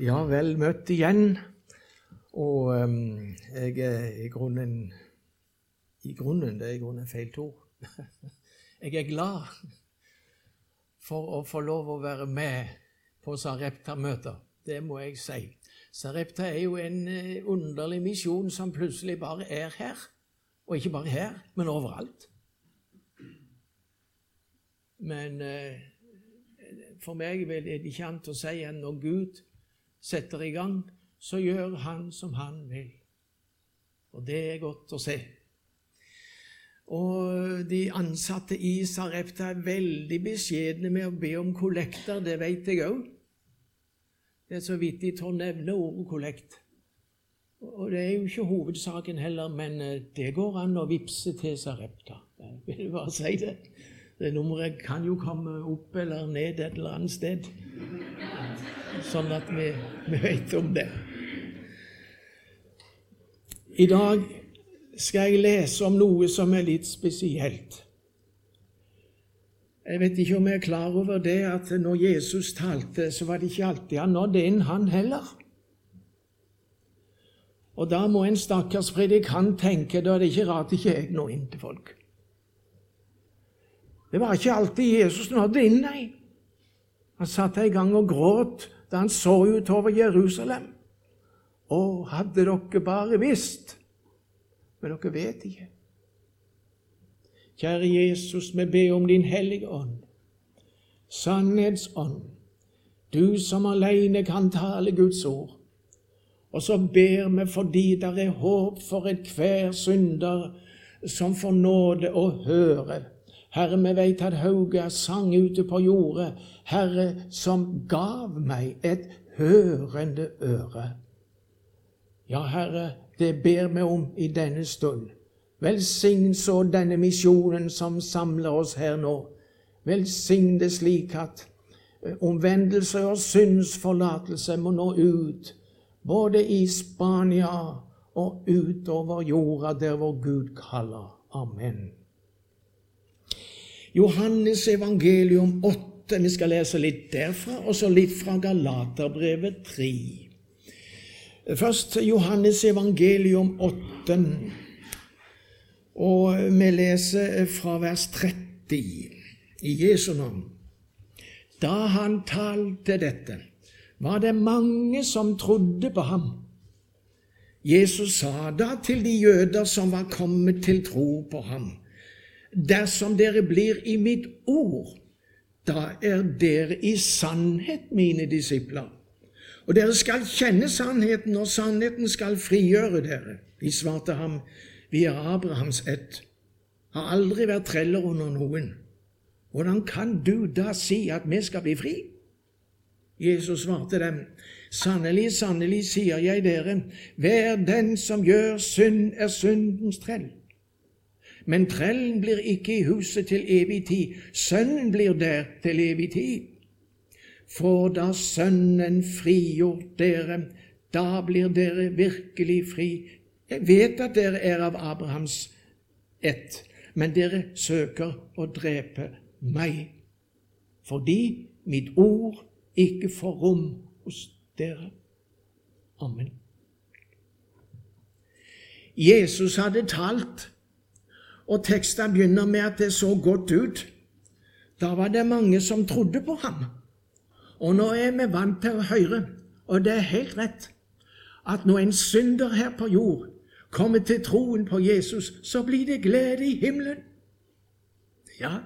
Ja, vel møtt igjen. Og um, jeg er i grunnen I grunnen, det er i grunnen feil ord. jeg er glad for å få lov å være med på Sarepta-møter. Det må jeg si. Sarepta er jo en eh, underlig misjon som plutselig bare er her. Og ikke bare her, men overalt. Men uh, for meg er det ikke annet å si enn når Gud setter i gang, så gjør han som han vil. Og det er godt å se. Og de ansatte i Sarepta er veldig beskjedne med å be om kollekter, det vet jeg òg. Det er så vidt de tør nevne ordet kollekt. Og det er jo ikke hovedsaken heller, men eh, det går an å vippse til Sarepta. Jeg vil bare si det. Det nummeret kan jo komme opp eller ned et eller annet sted sånn at vi, vi vet om det. I dag skal jeg lese om noe som er litt spesielt. Jeg vet ikke om jeg er klar over det at når Jesus talte, så var det ikke alltid han nådde inn, han heller. Og da må en stakkars predikant tenke da er det ikke rart ikke jeg når inn til folk. Det var ikke alltid Jesus nådde inn, nei. Han satt i gang og gråt da han så utover Jerusalem. Å, hadde dere bare visst! Men dere vet ikke. Kjære Jesus, vi ber om Din Hellige Ånd, sannhetsånd, du som alene kan tale Guds ord. Og så ber vi fordi det er håp for enhver synder som får nåde å høre Herre, vi veit at Hauge sang ute på jordet, Herre, som gav meg et hørende øre. Ja, Herre, det ber vi om i denne stund. Velsign så denne misjonen som samler oss her nå. Velsign det slik at eh, omvendelse og syndsforlatelse må nå ut, både i Spania og utover jorda der vår Gud kaller. Amen. Johannes evangelium 8. Vi skal lese litt derfra, og så litt fra Galaterbrevet 3. Først Johannes evangelium 8. Og vi leser fra vers 30 i Jesu navn. Da han talte dette, var det mange som trodde på ham. Jesus sa da til de jøder som var kommet til tro på ham:" Dersom dere blir i mitt ord, da er dere i sannhet mine disipler. Og dere skal kjenne sannheten, og sannheten skal frigjøre dere. De svarte ham, vi er Abrahams ett, har aldri vært treller under noen. Hvordan kan du da si at vi skal bli fri? Jesus svarte dem, sannelig, sannelig sier jeg dere, hver den som gjør synd, er syndens trell. Men trellen blir ikke i huset til evig tid. Sønnen blir der til evig tid. For da Sønnen frigjort dere, da blir dere virkelig fri. Jeg vet at dere er av Abrahams ett, men dere søker å drepe meg, fordi mitt ord ikke får rom hos dere. Amen. Jesus hadde talt og teksten begynner med at det så godt ut. Da var det mange som trodde på ham. Og nå er vi vant til å høre, og det er helt rett, at når en synder her på jord kommer til troen på Jesus, så blir det glede i himmelen. Ja,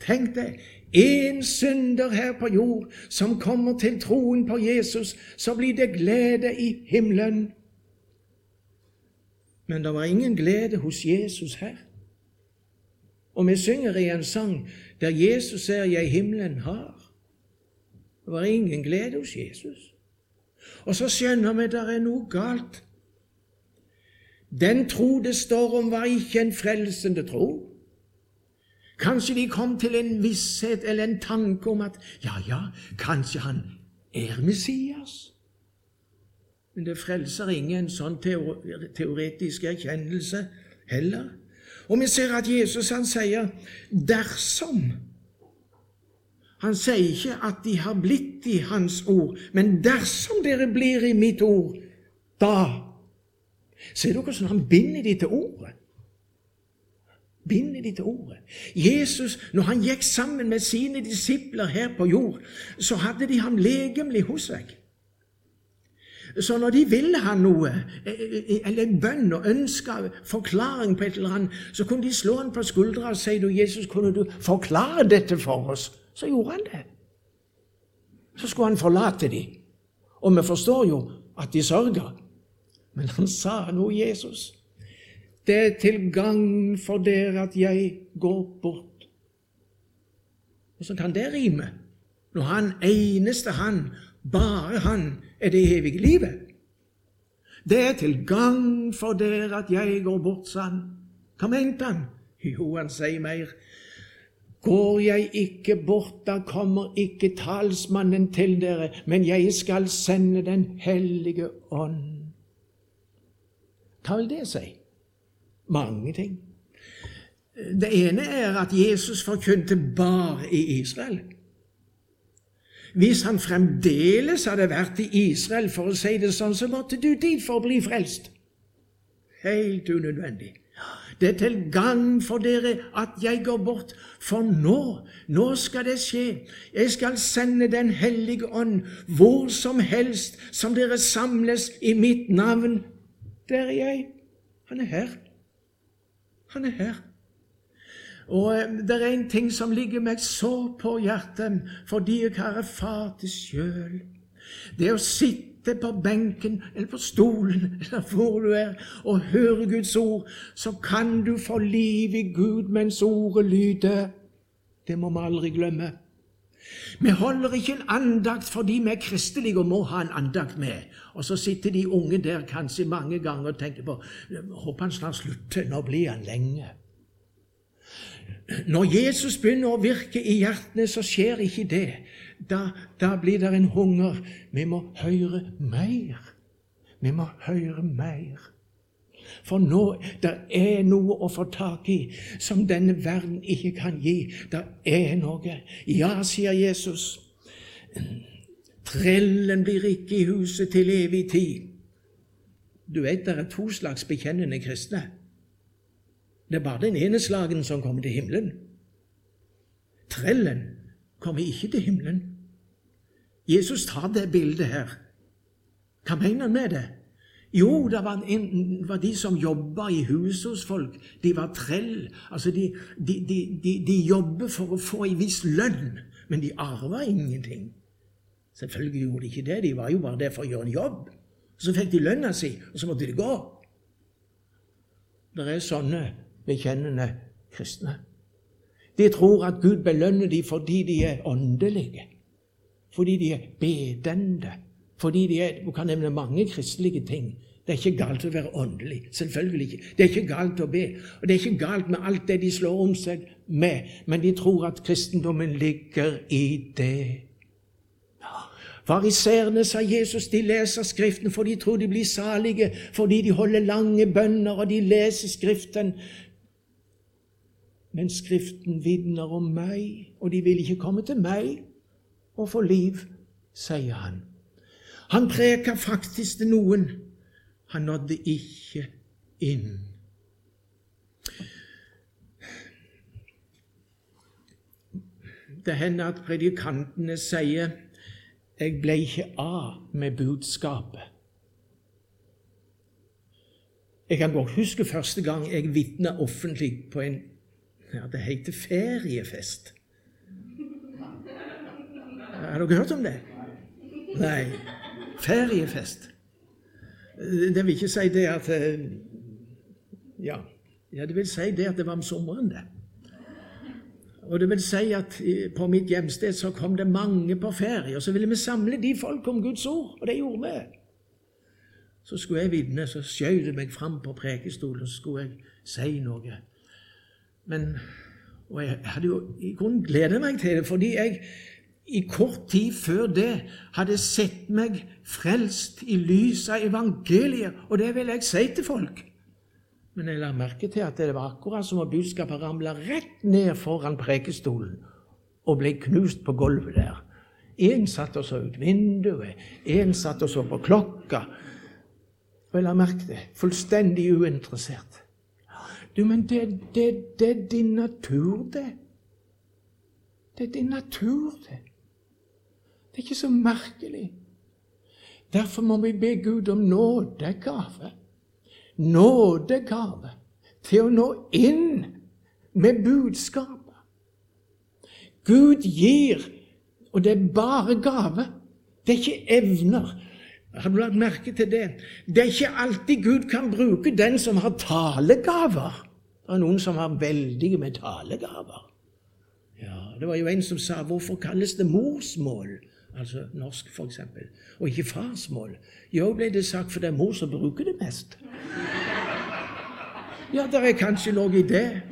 tenk deg, én synder her på jord som kommer til troen på Jesus, så blir det glede i himmelen. Men det var ingen glede hos Jesus her. Og vi synger i en sang der Jesus er jeg himmelen har. Det var ingen glede hos Jesus. Og så skjønner vi det er noe galt. Den tro det står om, var ikke en frelsende tro. Kanskje de kom til en visshet eller en tanke om at ja, ja, kanskje han er Messias. Men det frelser ingen sånn teoretisk erkjennelse heller. Og vi ser at Jesus han sier 'dersom'. Han sier ikke at de har blitt i Hans ord, men dersom dere blir i mitt ord, da Ser dere hvordan han binder de til ordet? Binder de til ordet. Jesus, når han gikk sammen med sine disipler her på jord, så hadde de ham legemlig hos seg. Så når de ville ha noe, eller en bønn og ønske, forklaring på et eller annet, så kunne de slå han på skuldra og si du, 'Jesus, kunne du forklare dette for oss?' Så gjorde han det. Så skulle han forlate dem. Og vi forstår jo at de sørger. Men han sa noe, Jesus. Det er til gagn for dere at jeg går bort. Hvordan kan det rime? Når han eneste han, bare han, er det evige livet. Det er til gagn for dere at jeg går bort, sa han. Hva mente han? Jo, han sier mer. Går jeg ikke bort, da kommer ikke talsmannen til dere, men jeg skal sende Den hellige ånd. Hva vil det si? Mange ting. Det ene er at Jesus forkynte bare i Israel. Hvis han fremdeles hadde vært i Israel, for å si det sånn, så måtte du dit for å bli frelst. Helt unødvendig. Det er til gagn for dere at jeg går bort, for nå, nå skal det skje. Jeg skal sende Den hellige ånd hvor som helst som dere samles i mitt navn. Der er jeg. Han er her. Han er her. Og eh, det er en ting som ligger meg så på hjertet, fordi jeg har erfart det sjøl. Det å sitte på benken eller på stolen eller hvor du er, og høre Guds ord, så kan du få liv i Gud mens ordet lyder. Det må vi aldri glemme. Vi holder ikke en andakt fordi vi er kristelige og må ha en andakt med. Og så sitter de unge der kanskje mange ganger og tenker på Håper han snart slutter. Nå blir han lenge. Når Jesus begynner å virke i hjertene, så skjer ikke det. Da, da blir det en hunger. Vi må høre mer. Vi må høre mer. For nå det er noe å få tak i som denne verden ikke kan gi. Det er noe. Ja, sier Jesus. Trellen blir ikke i huset til evig tid. Du vet det er to slags bekjennende kristne. Det er bare den ene slagen som kommer til himmelen. Trellen kommer ikke til himmelen. Jesus tar det bildet her. Hva mener han med det? Jo, det var, en, var de som jobba i huset hos folk. De var trell. Altså, de, de, de, de jobber for å få en viss lønn, men de arva ingenting. Selvfølgelig gjorde de ikke det. De var jo bare der for å gjøre en jobb. Så fikk de lønna si, og så måtte de gå. Det er sånne bekjennende kristne. De tror at Gud belønner dem fordi de er åndelige, fordi de er bedende, fordi de er Du kan nevne mange kristelige ting. Det er ikke galt å være åndelig. Selvfølgelig ikke. Det er ikke galt å be. Og det er ikke galt med alt det de slår om seg med, men de tror at kristendommen ligger i det. Fariseerne, sa Jesus, de leser Skriften for de tror de blir salige fordi de holder lange bønner, og de leser Skriften men Skriften vitner om meg, og de vil ikke komme til meg og få liv, sier han. Han preka faktisk til noen. Han nådde ikke inn. Det hender at predikantene sier 'Jeg ble ikke av med budskapet'. Jeg kan godt huske første gang jeg vitna offentlig på en ja, det heter feriefest. Har dere hørt om det? Nei. Feriefest. Det vil ikke si det at eh, Ja, ja det vil si det at det var om sommeren, det. Og det vil si at på mitt hjemsted så kom det mange på ferie, og så ville vi samle de folk om Guds ord, og det gjorde vi. Så skulle jeg vitne, så skjøt jeg meg fram på prekestolen, så skulle jeg si noe. Men, og jeg hadde jo i grunnen gledet meg til det, fordi jeg i kort tid før det hadde sett meg frelst i lys av evangeliet, og det vil jeg si til folk. Men jeg la merke til at det var akkurat som om budskapet ramla rett ned foran prekestolen, og ble knust på gulvet der. En satt og så ut vinduet, en satt og så på klokka. Og jeg la merke til fullstendig uinteressert. Du, men det, det, det er din natur, det. Det er din natur, det. Det er ikke så merkelig. Derfor må vi be Gud om nådegave. Nådegave til å nå inn med budskapet. Gud gir, og det er bare gave. Det er ikke evner. Har du lagt merke til det? Det er ikke alltid Gud kan bruke den som har talegaver. Det er noen som har veldige med talegaver. Ja, Det var jo en som sa 'Hvorfor kalles det morsmål?' Altså norsk, f.eks. Og ikke farsmål. Jo, ble det sagt, for det er mor som bruker det mest. Ja, det er kanskje noe i det.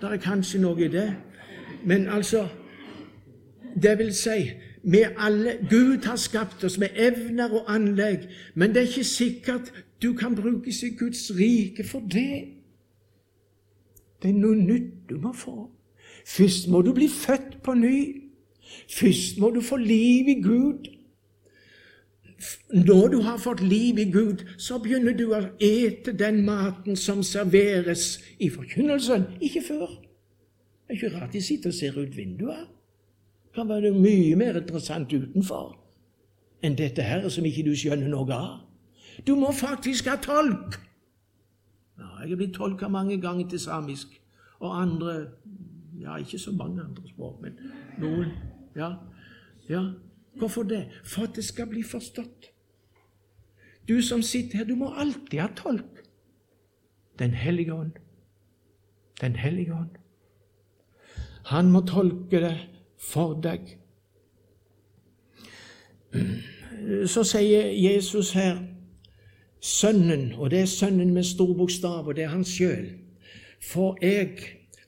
Det er kanskje noe i det. Men altså Det vil si vi alle, Gud har skapt oss med evner og anlegg, men det er ikke sikkert du kan brukes i Guds rike for det. Det er noe nytt du må få. Først må du bli født på ny. Først må du få liv i Gud. Når du har fått liv i Gud, så begynner du å ete den maten som serveres i forkynnelsen, ikke før. Det er ikke rart de sitter og ser ut vinduet. Det kan være mye mer interessant utenfor enn dette her som ikke du skjønner noe av. Du må faktisk ha tolk. Ja, jeg er blitt tolka mange ganger til samisk, og andre Ja, ikke så mange andre språk, men noen. Ja, ja. Hvorfor det? For at det skal bli forstått. Du som sitter her, du må alltid ha tolk. Den hellige ånd. Den hellige ånd. Han må tolke det for deg. Så sier Jesus her Sønnen, og det er Sønnen med stor bokstav, og det er han sjøl. For jeg,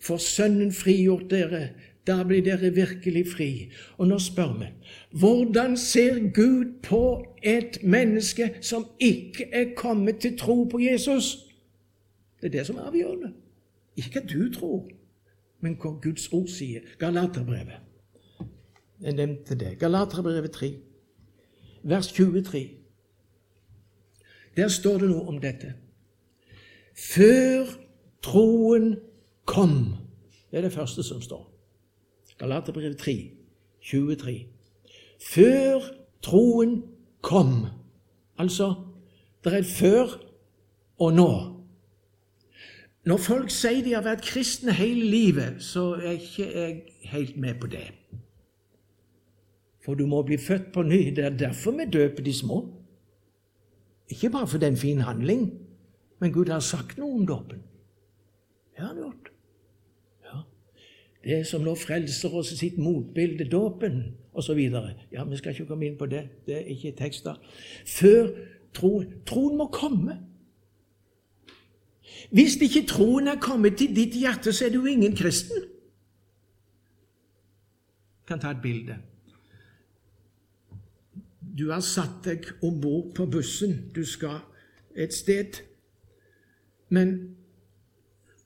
for Sønnen frigjort dere da blir dere virkelig fri. Og nå spør vi hvordan ser Gud på et menneske som ikke er kommet til tro på Jesus? Det er det som er avgjørende. Ikke hva du tror, men hva Guds ord sier. Galaterbrevet. Jeg nevnte det. Galaterbrevet 3, vers 23. Der står det noe om dette. Før troen kom. Det er det første som står. Galaterbrevet 3, 23. Før troen kom. Altså, det er før og nå. Når folk sier de har vært kristne hele livet, så er ikke jeg helt med på det. For du må bli født på ny. Det er derfor vi døper de små. Ikke bare for den fine handling, men Gud har sagt noe om dåpen. Det har han gjort. Det som nå frelser oss sitt motbilde, dåpen osv. Ja, vi skal ikke komme inn på det. Det er ikke tekster. Før troen Troen må komme. Hvis ikke troen er kommet til ditt hjerte, så er du ingen kristen. Jeg kan ta et bilde. Du har satt deg om bord på bussen. Du skal et sted. Men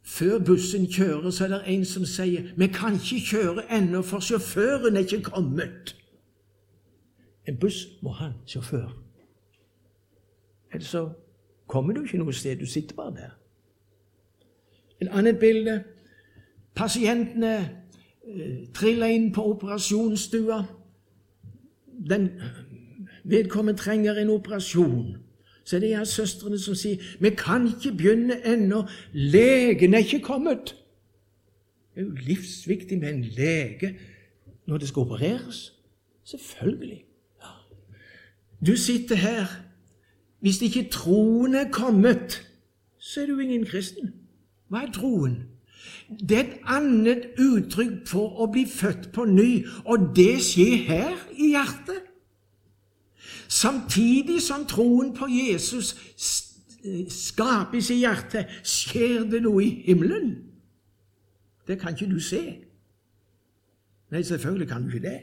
før bussen kjører, så er det en som sier 'Vi kan ikke kjøre ennå, for sjåføren er ikke kommet'. En buss må ha en sjåfør. Ellers så kommer du ikke noe sted. Du sitter bare der. En annet bilde. Pasientene eh, triller inn på operasjonsstua. Den vedkommende trenger en operasjon så er det en søstrene som sier 'Vi kan ikke begynne ennå. Legen er ikke kommet.' Det er jo livsviktig med en lege når det skal opereres. Selvfølgelig. Du sitter her. Hvis ikke troen er kommet, så er du ingen kristen. Hva er troen? Det er et annet uttrykk for å bli født på ny, og det skjer her i hjertet. Samtidig som troen på Jesus skapes i hjertet, skjer det noe i himmelen. Det kan ikke du se. Nei, selvfølgelig kan du ikke det.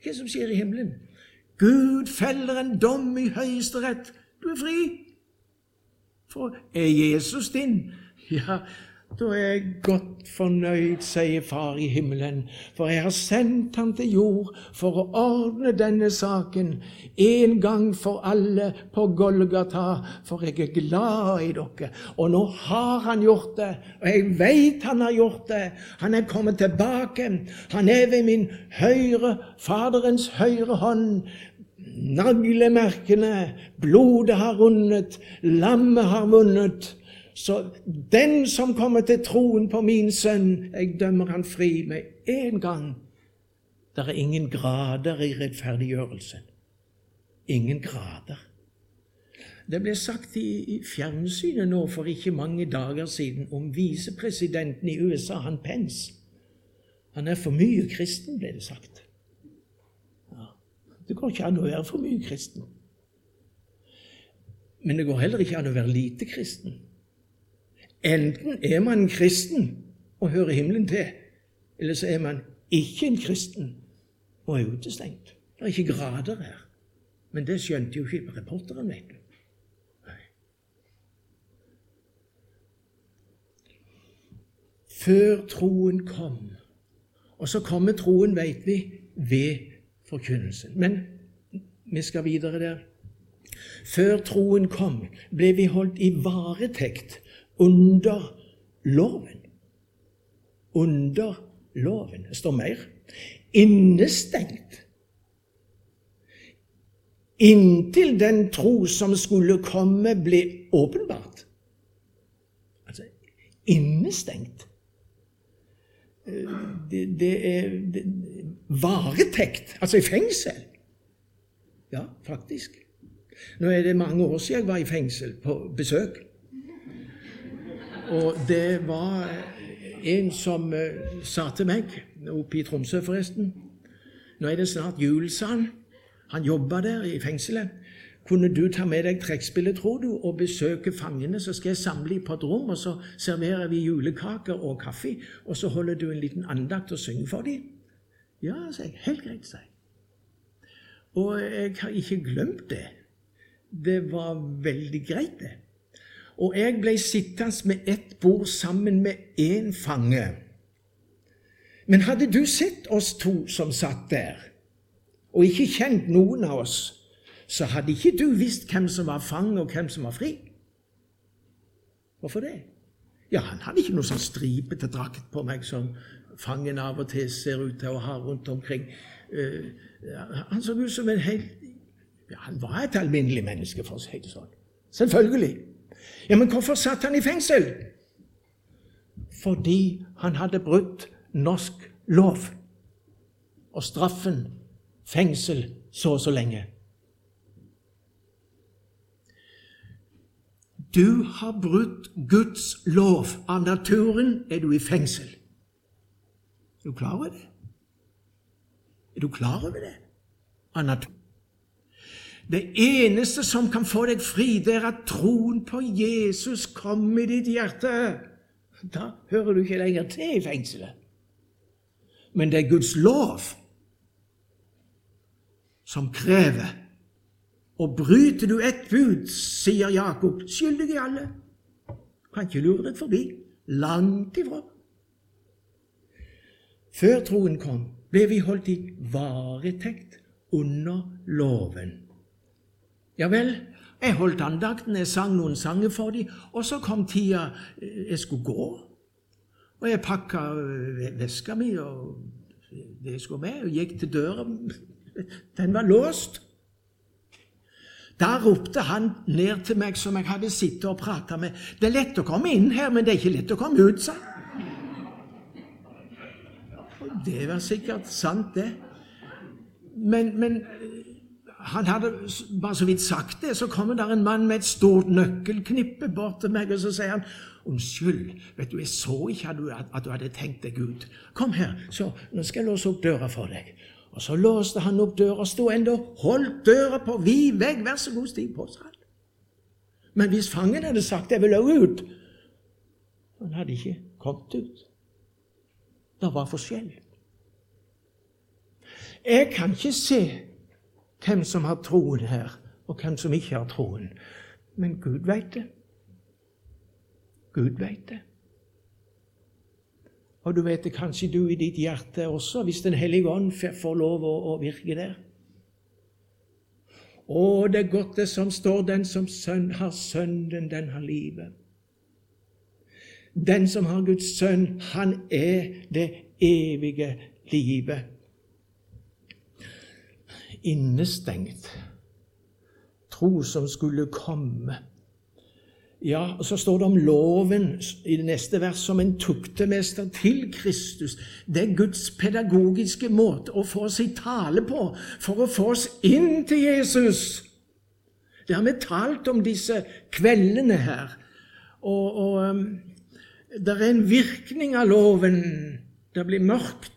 Hva som skjer i himmelen? Gud feller en dom i Høyesterett. Du er fri. For er Jesus din? Ja, Da er jeg godt fornøyd, sier Far i himmelen, for jeg har sendt ham til jord for å ordne denne saken en gang for alle på Golgata, for jeg er glad i dere. Og nå har han gjort det, og jeg veit han har gjort det. Han er kommet tilbake. Han er ved min høyre, Faderens høyre hånd. Naglemerkene, blodet har rundet, lammet har vunnet. Så den som kommer til troen på min sønn, jeg dømmer han fri med en gang. Det er ingen grader i rettferdiggjørelsen. Ingen grader. Det ble sagt i, i fjernsynet nå for ikke mange dager siden om visepresidenten i USA, han Pence. Han er for mye kristen, ble det sagt. Ja. Det går ikke an å være for mye kristen. Men det går heller ikke an å være lite kristen. Enten er man kristen og hører himmelen til, eller så er man ikke en kristen og er utestengt. Det er ikke grader her. Men det skjønte jo ikke reporteren, vet du. Før troen kom. Og så kommer troen, vet vi, ved forkynnelsen. Men vi skal videre der. Før troen kom, ble vi holdt i varetekt under loven. Under loven. Det står mer. Innestengt. Inntil den tro som skulle komme, ble åpenbart. Altså innestengt. Det, det er det, varetekt, altså i fengsel. Ja, faktisk. Nå er det mange år siden jeg var i fengsel på besøk. Og det var en som uh, sa til meg, oppe i Tromsø forresten Nå er det snart jul, sa han. Han jobba der i fengselet. Kunne du ta med deg trekkspillet, tror du, og besøke fangene? Så skal jeg samle dem på et rom, og så serverer vi julekaker og kaffe. Og så holder du en liten andakt og synger for dem. Ja, sa jeg. Helt greit, sa jeg. Og jeg har ikke glemt det. Det var veldig greit, det. Og jeg ble sittende med ett bord sammen med én fange. Men hadde du sett oss to som satt der, og ikke kjent noen av oss, så hadde ikke du visst hvem som var fange, og hvem som var fri. Hvorfor det? Ja, han hadde ikke noe sånn stripete drakt på meg som fangen av og til ser ut til å ha rundt omkring. Uh, han så ut som en helt ja, Han var et alminnelig menneske, for å si det sånn. Selvfølgelig. Ja, Men hvorfor satt han i fengsel? Fordi han hadde brutt norsk lov. Og straffen fengsel så og så lenge. Du har brutt Guds lov. Av naturen er du i fengsel. Er du klar over det? Er du klar over det? Av naturen. Det eneste som kan få deg fri, det er at troen på Jesus kom i ditt hjerte. Da hører du ikke lenger til i fengselet. Men det er Guds lov som krever. Og bryter du ett bud, sier Jakob, skyldig i alle. Kan ikke lure deg forbi. Langt ifra. Før troen kom, ble vi holdt i varetekt under loven. Ja vel, jeg holdt andakten, jeg sang noen sanger for dem, og så kom tida eh, jeg skulle gå. Og jeg pakka eh, veska mi og det jeg skulle med, og gikk til døra. Den var låst. Da ropte han ned til meg som jeg hadde sittet og prata med. Det er lett å komme inn her, men det er ikke lett å komme ut, sa han. Det var sikkert sant, det. Men, men han hadde bare så vidt sagt det, så kommer der en mann med et stort nøkkelknippe bort til meg, og så sier han Unnskyld, vet du, jeg så ikke at du, at du hadde tenkt deg ut. Kom her, så nå skal jeg låse opp døra for deg. Og så låste han opp døra, sto ennå, holdt døra på vid vegg, vær så god, stig på, sa han. Men hvis fangen hadde sagt 'jeg vil òg ut', han hadde ikke kommet ut. Det var forskjell. Jeg kan ikke se hvem som har troen her, og hvem som ikke har troen. Men Gud veit det. Gud veit det. Og du vet det kanskje du i ditt hjerte også, hvis Den hellige ånd får lov å, å virke der. Å, det er som står, den som sønn, har Sønnen, den har livet. Den som har Guds sønn, han er det evige livet. Innestengt. Tro som skulle komme. Ja, og Så står det om loven i det neste vers som en tuktemester til Kristus. Det er Guds pedagogiske måte å få oss i tale på for å få oss inn til Jesus. Det har vi talt om disse kveldene her. Og, og um, det er en virkning av loven. Det blir mørkt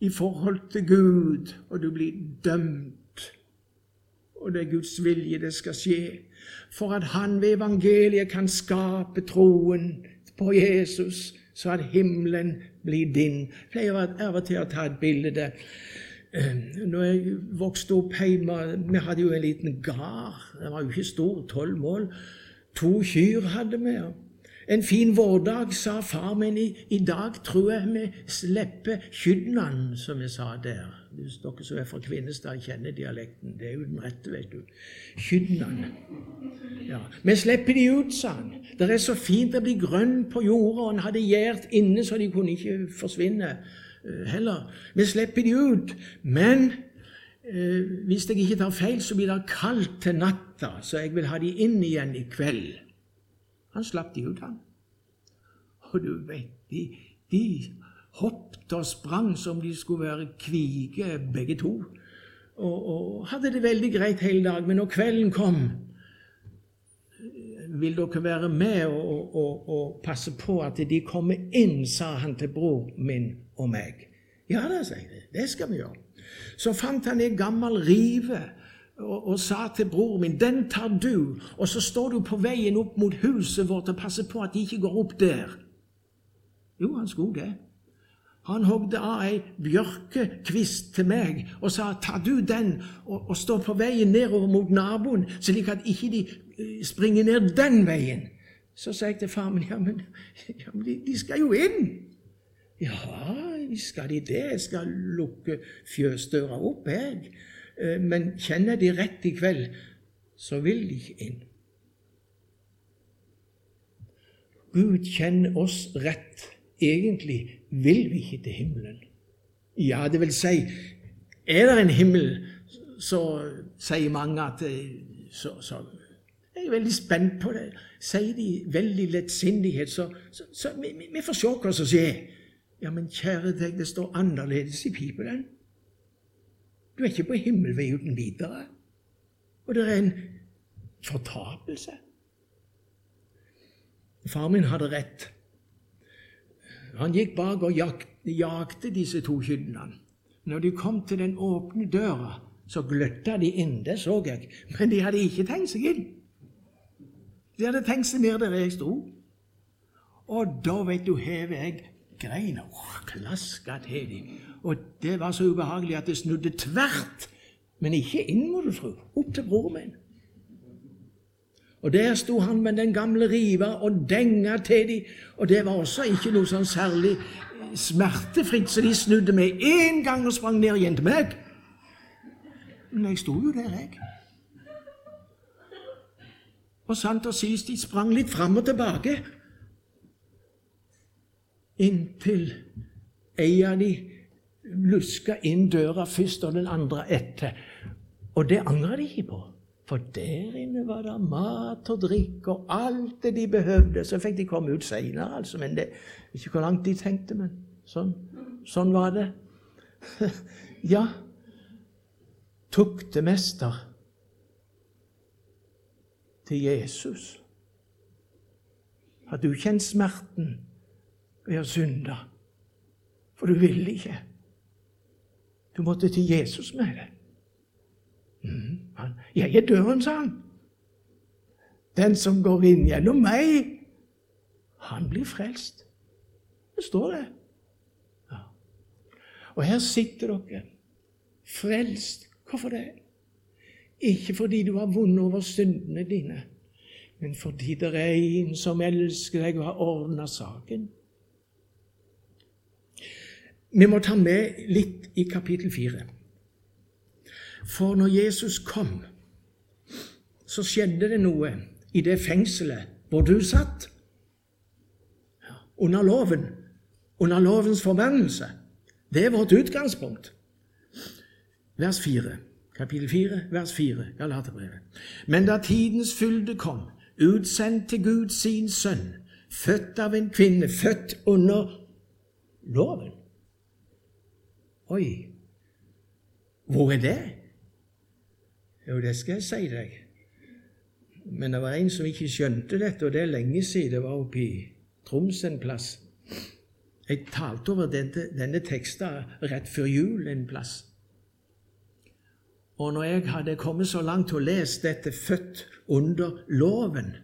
i forhold til Gud, og du blir dømt. Og det er Guds vilje det skal skje for at han ved evangeliet kan skape troen på Jesus, så at himmelen blir din. Jeg pleier til å ta et bilde. Eh, når jeg vokste opp hjemme Vi hadde jo en liten gard. Den var jo ikke stor, tolv mål. To kyr hadde vi. En fin vårdag sa far min i, i dag tror jeg vi slipper kydnan, som vi sa der. Hvis dere som er fra Kvinnestad, kjenner dialekten. Det er jo den rette, vet du. Kydnan. Ja. Vi slipper de ut, sa han. Det er så fint å bli grønn på jorda, og han hadde gjært inne så de kunne ikke forsvinne uh, heller. Vi slipper de ut. Men uh, hvis jeg ikke tar feil, så blir det kaldt til natta, så jeg vil ha de inn igjen i kveld. Han slapp de ut, han. Og du vet, de, de hoppet og sprang som de skulle være kvige, begge to. Og, og hadde det veldig greit hele dag. Men når kvelden kom vil dere være med og, og, og, passe på at de kommer inn, sa han til bror min og meg. Ja da, sier jeg. Det skal vi gjøre. Så fant han en gammel rive og, og, sa til broren min 'Den tar du', og så står du på veien opp mot huset vårt og passer på at de ikke går opp der. Jo, han skulle det. Han hogde av ei bjørkekvist til meg og sa 'tar du den og, og står på veien nedover mot naboen', slik at ikke de eh, springer ned den veien'. Så sa jeg til far min 'ja, men, ja, men de, de, skal jo inn'. 'Ja, skal de det? Jeg skal lukke fjøsdøra opp, jeg.' Eh, men kjenner de rett i kveld, så vil de ikke inn. Gud kjenner oss rett. Egentlig vil vi ikke til himmelen. Ja, det vil si, er det en himmel, så sier mange at eh, så, så Jeg er veldig spent på det. Sier de veldig lettsindighet, så, så vi, vi, får se hva som skjer. Ja, men kjære deg, det står annerledes i Bibelen. Du er ikke på himmelvei uten videre. Og det er en fortapelse. Far min hadde rett. Han gikk bak og jakte disse to kyllingene. Når de kom til den åpne døra, så gløtta de inn. Det så jeg. Men de hadde ikke tenkt seg inn. De hadde tenkt seg ned der jeg sto. Og da, vet du, hever jeg greina klaska til dem. Og det var så ubehagelig at det snudde tvert. Men ikke inn, må du tro. Opp til broren min. Og der sto han med den gamle riva og denga til dem. Og det var også ikke noe sånn særlig smertefritt, så de snudde med én gang og sprang ned igjen til meg. Men jeg sto jo der, jeg. Og sant og sist, de sprang litt fram og tilbake. Inntil ei av de luska inn døra først, og den andre etter. Og det angrer de ikke på. For der inne var det mat og drikk og alt det de behøvde. Så fikk de komme ut seinere, altså. Men det ikke hvor langt de tenkte, men sånn, sånn var det. ja, tuktemester til Jesus. Har du kjent smerten ved å synde? For du ville ikke. Du måtte til Jesus med det. Mm, han, 'Jeg er døren', sa han. 'Den som går inn gjennom meg, han blir frelst'. Det står det. Ja. Og her sitter dere, frelst. Hvorfor det? Ikke fordi du har vunnet over syndene dine, men fordi det er en som elsker deg og har ordna saken. Vi må ta med litt i kapittel fire. For når Jesus kom, så skjedde det noe i det fengselet hvor du satt. Under loven. Under lovens forbannelse. Det er vårt utgangspunkt. Vers 4. Kapittel 4, vers 4, Galaterbrevet. Men da tidens fylde kom, utsendt til Gud sin sønn, født av en kvinne, født under loven. Oi, hvor er det? Jo, det skal jeg si deg. Men det var en som ikke skjønte dette, og det er lenge siden. Det var oppe i Troms en plass. Jeg talte over denne, denne teksten rett før jul en plass. Og når jeg hadde kommet så langt til å lese dette 'født under loven',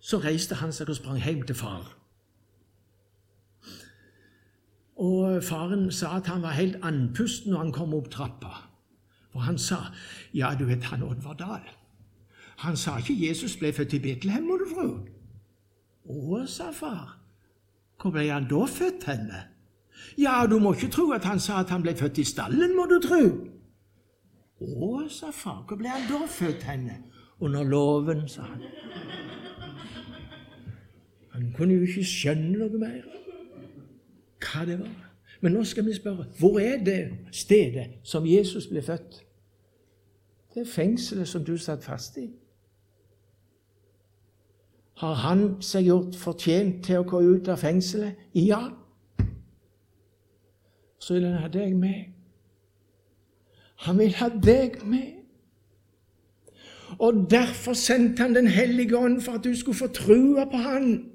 så reiste han seg og sprang hjem til far. Og faren sa at han var helt andpusten når han kom opp trappa. For han sa, 'Ja, du vet han Oddvar Dahl.' Han sa ikke 'Jesus ble født i Betlehem', må du tro. Å, sa far. Hvor ble han da født henne? Ja, du må ikke tro at han sa at han ble født i stallen, må du tro. Å, sa far, hvor ble han da født henne? Under loven, sa han. Han kunne jo ikke skjønne noe mer hva det var. Men nå skal vi spørre hvor er det stedet som Jesus ble født? Det er fengselet som du satt fast i. Har han seg gjort fortjent til å gå ut av fengselet? Ja. Så vil han ha deg med. Han vil ha deg med. Og derfor sendte han Den hellige ånd for at du skulle få trua på han.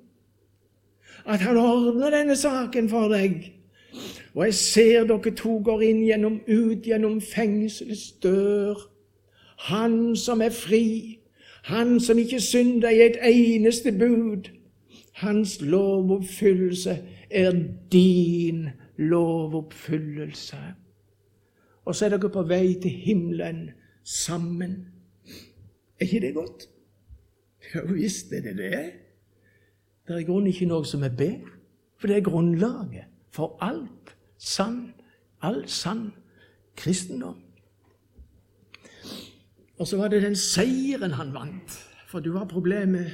At han ordner denne saken for deg. Og jeg ser dere to går inn gjennom, ut gjennom fengselets dør. Han som er fri, han som ikke synder i et eneste bud. Hans lovoppfyllelse er din lovoppfyllelse og så er dere på vei til himmelen sammen. Er ikke det godt? Ja visst er det det. Det er i grunnen ikke noe som er bedre, for det er grunnlaget for alt sann, all sann kristendom. Og så var det den seieren han vant, for du har problemer med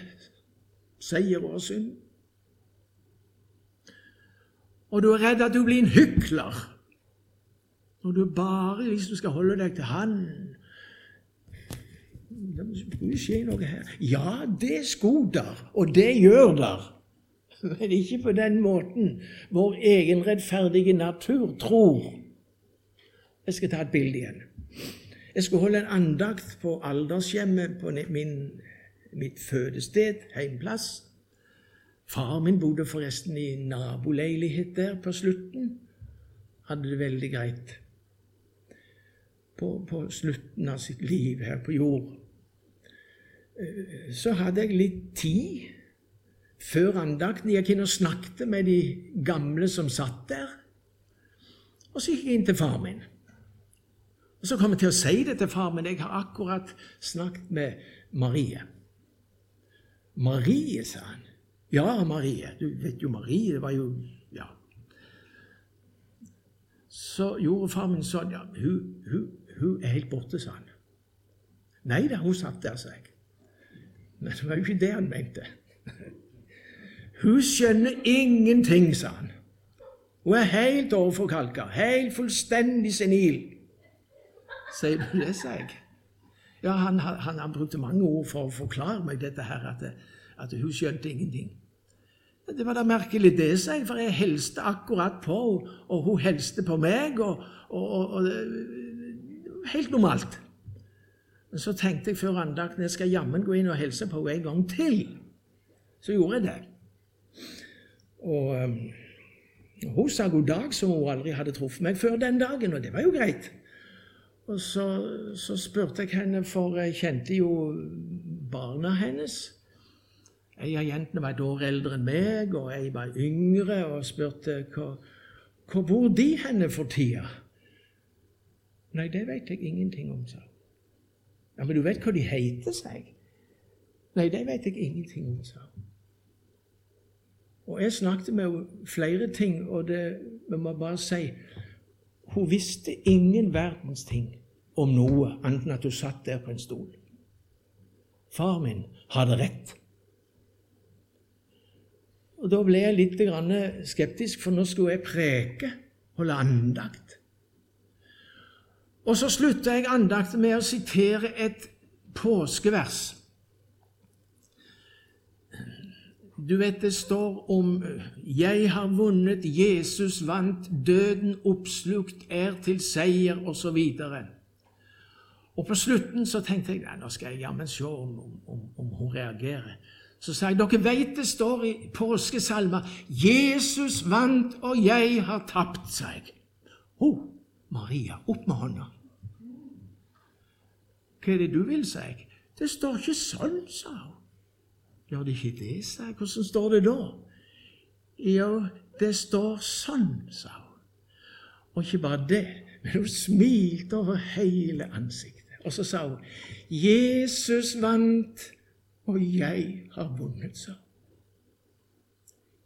seier og synd. Og du er redd at du blir en hykler når du bare hvis du skal holde deg til Han skulle skje noe her. Ja, det skulle der, og det gjør der. Men ikke på den måten vår egen rettferdige natur tror. Jeg skal ta et bilde igjen. Jeg skulle holde en andakt på aldershjemmet på min, mitt fødested, heimplass. Far min bodde forresten i naboleilighet der på slutten. Hadde det veldig greit på, på, slutten av sitt liv her på jord, så hadde jeg litt tid før andakten. Jeg gikk inn og snakket med de gamle som satt der. Og så gikk jeg inn til far min. Og Så kom jeg til å si det til far min. Jeg har akkurat snakket med Marie. Marie, sa han. Ja, Marie. Du vet jo Marie. Det var jo Ja. Så gjorde far min sånn. Ja, hun, hun, hun er helt borte, sa han. Nei da, hun satt der, sa jeg. Men det var jo ikke det han mente. Hun skjønner ingenting, sa han. Hun er helt overforkalka, helt fullstendig senil. Sier du det, sa jeg. Ja, han, han, han, brukte mange ord for å forklare meg dette her, at, at hun skjønte ingenting. Det var da merkelig, det, sa jeg, for jeg helste akkurat på henne, og hun helste på meg. og, og, og, og helt normalt. Men så tenkte jeg før andakten jeg skal jammen gå inn og hilse på henne en gang til. Så gjorde jeg det. Og um, hun sa god dag, som hun aldri hadde truffet meg før den dagen, og det var jo greit. Og så, så spurte jeg henne, for jeg kjente jo barna hennes. Ei av jentene var et år eldre enn meg, og ei var yngre, og spurte hvor, hvor bor de henne for tida? Nei, det vet jeg ingenting om, sa hun. Ja, men du vet hva de heter, sa jeg. Nei, det vet jeg ingenting om, sa. Og jeg snakket med henne flere ting, og det, vi må bare si Hun visste ingen verdens ting om noe annet enn at hun satt der på en stol. Far min hadde rett. Og Da ble jeg litt skeptisk, for nå skulle jeg preke, holde andakt. Og så slutter jeg andakten med å sitere et påskevers. Du vet det står om 'Jeg har vunnet, Jesus vant, døden oppslukt er til seier', osv. Og, og på slutten så tenkte jeg nei, nå skal jeg jammen se om, om, om, hun reagerer. Så sa jeg dere vet det står i påskesalmer 'Jesus vant, og jeg har tapt', sa jeg. oh, Maria, opp med hånda. Hva er det du vil, sa jeg. Det står ikke sånn, sa hun. Gjør det ikke det, sa jeg. Hvordan står det da? Jo, det står sånn, sa hun. Og ikke bare det, men hun smilte over hele ansiktet. Og så sa hun, 'Jesus vant, og jeg har vunnet', sa hun.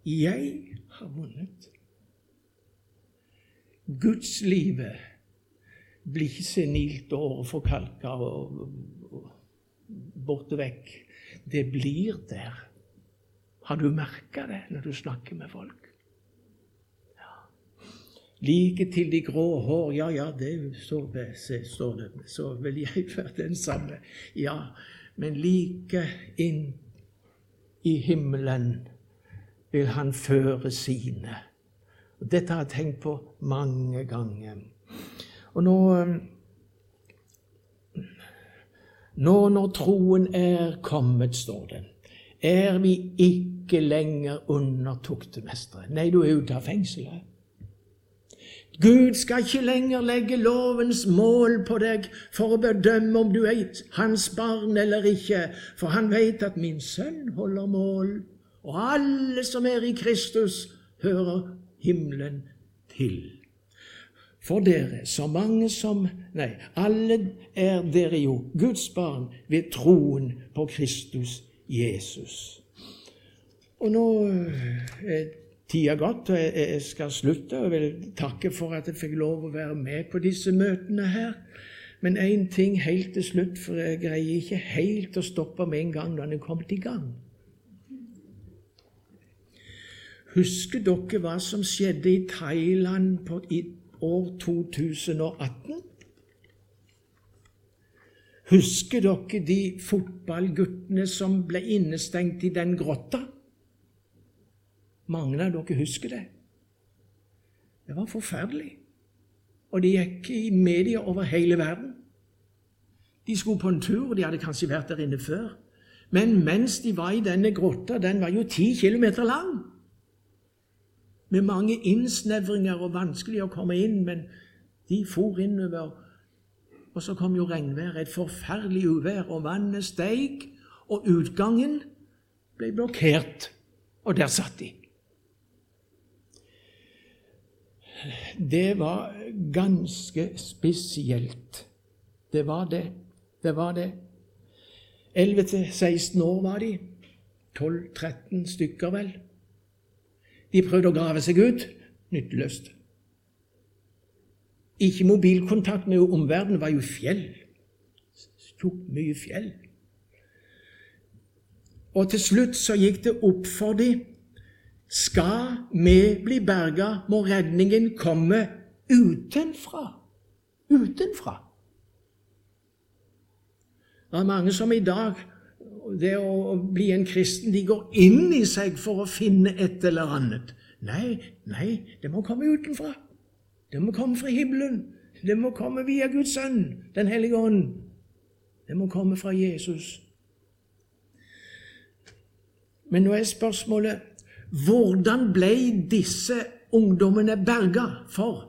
Jeg har vunnet. Gudslivet blir ikke senilt og forkalka og, og, borte vekk. Det blir der. Har du merka det når du snakker med folk? Ja. Like til de grå hår, ja, ja, det står det, står det. Så vil jeg være den samme. Ja, men like inn i himmelen vil han føre sine. Dette har jeg tenkt på mange ganger. Og nå nå når troen er kommet, står det, er vi ikke lenger under tuktemestere. Nei, du er ute av fengselet. Gud skal ikke lenger legge lovens mål på deg for å bedømme om du er hans barn eller ikke, for han vet at min sønn holder mål, og alle som er i Kristus, hører himmelen til. For dere, så mange som Nei, alle er dere jo Guds barn ved troen på Kristus Jesus. Og nå eh, er tida gått, og jeg skal slutte. Og vil takke for at jeg fikk lov å være med på disse møtene her. Men én ting helt til slutt, for jeg greier ikke helt å stoppe med en gang når den er kommet i gang. Husker dere hva som skjedde i Thailand på, i år 2018. Husker dere de fotballguttene som ble innestengt i den grotta? Mange av dere husker det. Det var forferdelig. Og det gikk i media over hele verden. De skulle på en tur, de hadde kanskje vært der inne før. Men mens de var i denne grotta, den var jo ti kilometer lang med mange innsnevringer og vanskelig å komme inn, men de for innover. Og så kom jo regnværet, et forferdelig uvær, og vannet steig, og utgangen ble blokkert. Og der satt de. Det var ganske spesielt. Det var det. Det var det. 11-16 år var de. 12-13 stykker, vel. De prøvde å grave seg ut. Nytteløst. Ikke mobilkontakt med omverdenen, var jo fjell. Tok mye fjell. Og til slutt så gikk det opp for dem skal vi bli berga, må redningen komme utenfra. Utenfra. Det er mange som i dag det å bli en kristen, de går inn i seg for å finne et eller annet. Nei, nei, det må komme utenfra. Det må komme fra himmelen. Det må komme via Guds sønn, Den hellige ånd. Det må komme fra Jesus. Men nå er spørsmålet hvordan ble disse ungdommene berga? For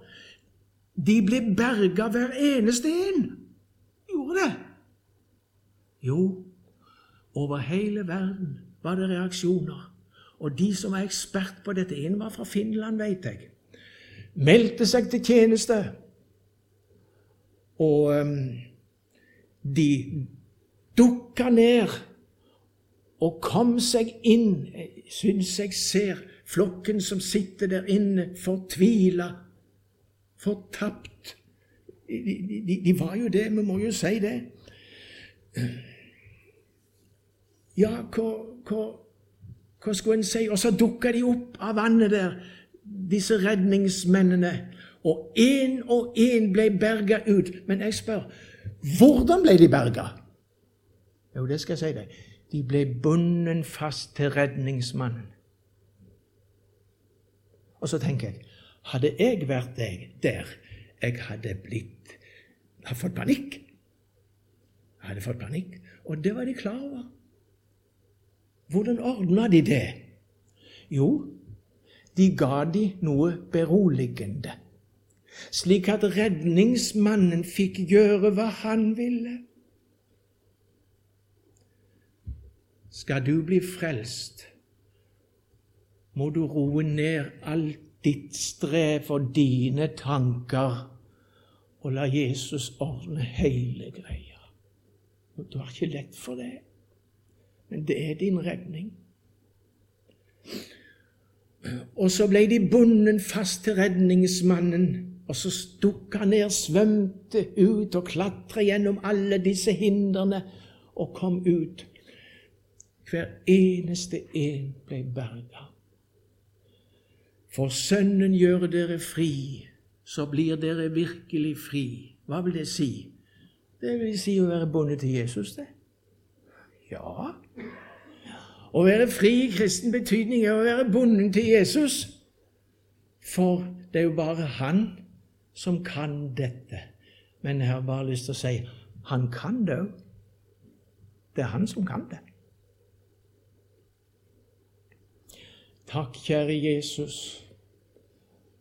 de ble berga hver eneste en. Gjorde det? Jo, over hele verden var det reaksjoner. Og de som var ekspert på dette, en var fra Finland, vet jeg, meldte seg til tjeneste. Og um, de dukka ned og kom seg inn, syns jeg ser, flokken som sitter der inne, fortvila, fortapt. De, de, de var jo det, vi må jo si det. Ja, hva, hva, hva skulle en si? Og så dukka de opp av vannet der, disse redningsmennene. Og én og én ble berga ut. Men jeg spør, hvordan ble de berga? Jo, det skal jeg si deg. De ble bundet fast til redningsmannen. Og så tenker jeg, hadde jeg vært deg der, jeg hadde blitt hadde fått panikk. Jeg hadde fått panikk. Og det var de klar over. Hvordan ordna de det? Jo, de ga de noe beroligende, slik at redningsmannen fikk gjøre hva han ville. Skal du bli frelst, må du roe ned alt ditt strev og dine tanker og la Jesus ordne hele greia. Du har ikke lett for det, men det er din redning. Og så ble de bundet fast til redningsmannen, og så stukk han ned, svømte ut og klatra gjennom alle disse hindrene og kom ut. Hver eneste en ble berga. For Sønnen gjør dere fri, så blir dere virkelig fri. Hva vil det si? Det vil si å være bundet til Jesus, det. Ja. Å være fri i kristen betydning er å være bonden til Jesus. For det er jo bare han som kan dette. Men jeg har bare lyst til å si han kan det òg. Det er han som kan det. Takk, kjære Jesus,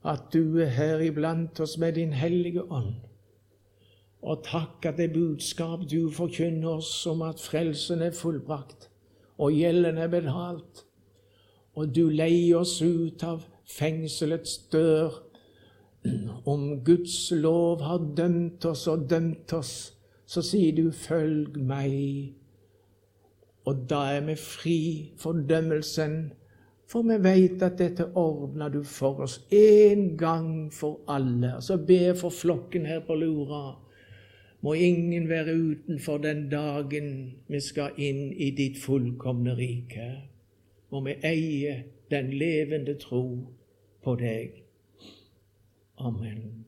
at du er her iblant oss med din hellige ånd. Og takk at det budskap du forkynner oss om at frelsen er fullbrakt, og gjelden er betalt, og du leier oss ut av fengselets dør. Om Guds lov har dømt oss og dømt oss, så sier du 'følg meg'. Og da er vi fri for dømmelsen for vi veit at dette ordna du for oss en gang for alle. Altså be for flokken her på Lura. Må ingen være utenfor den dagen vi skal inn i ditt fullkomne rike. Må vi eie den levende tro på deg. Amen.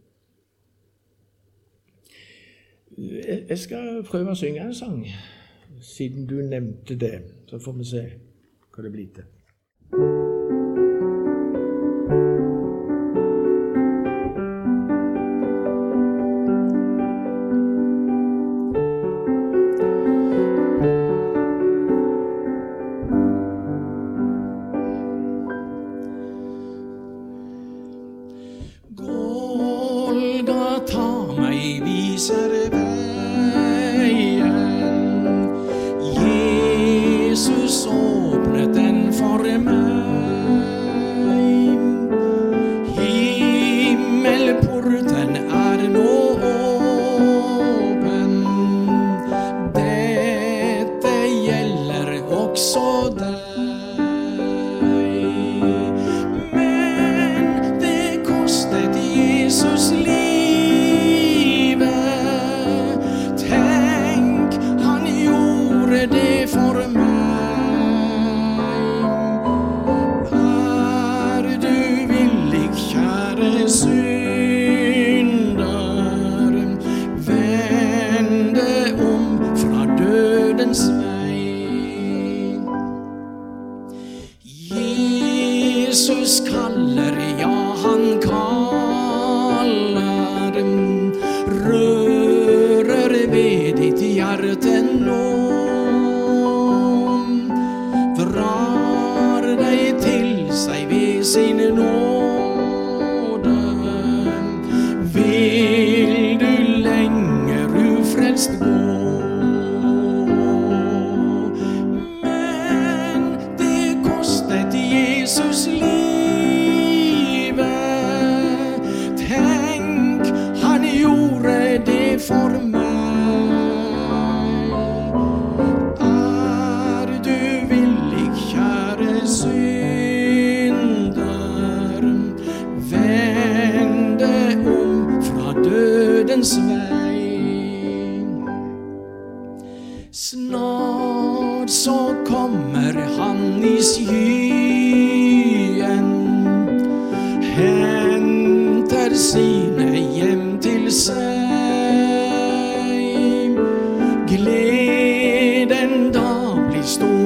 Jeg skal prøve å synge en sang, siden du nevnte det. Så får vi se hva det blir til. Gleden da blir stor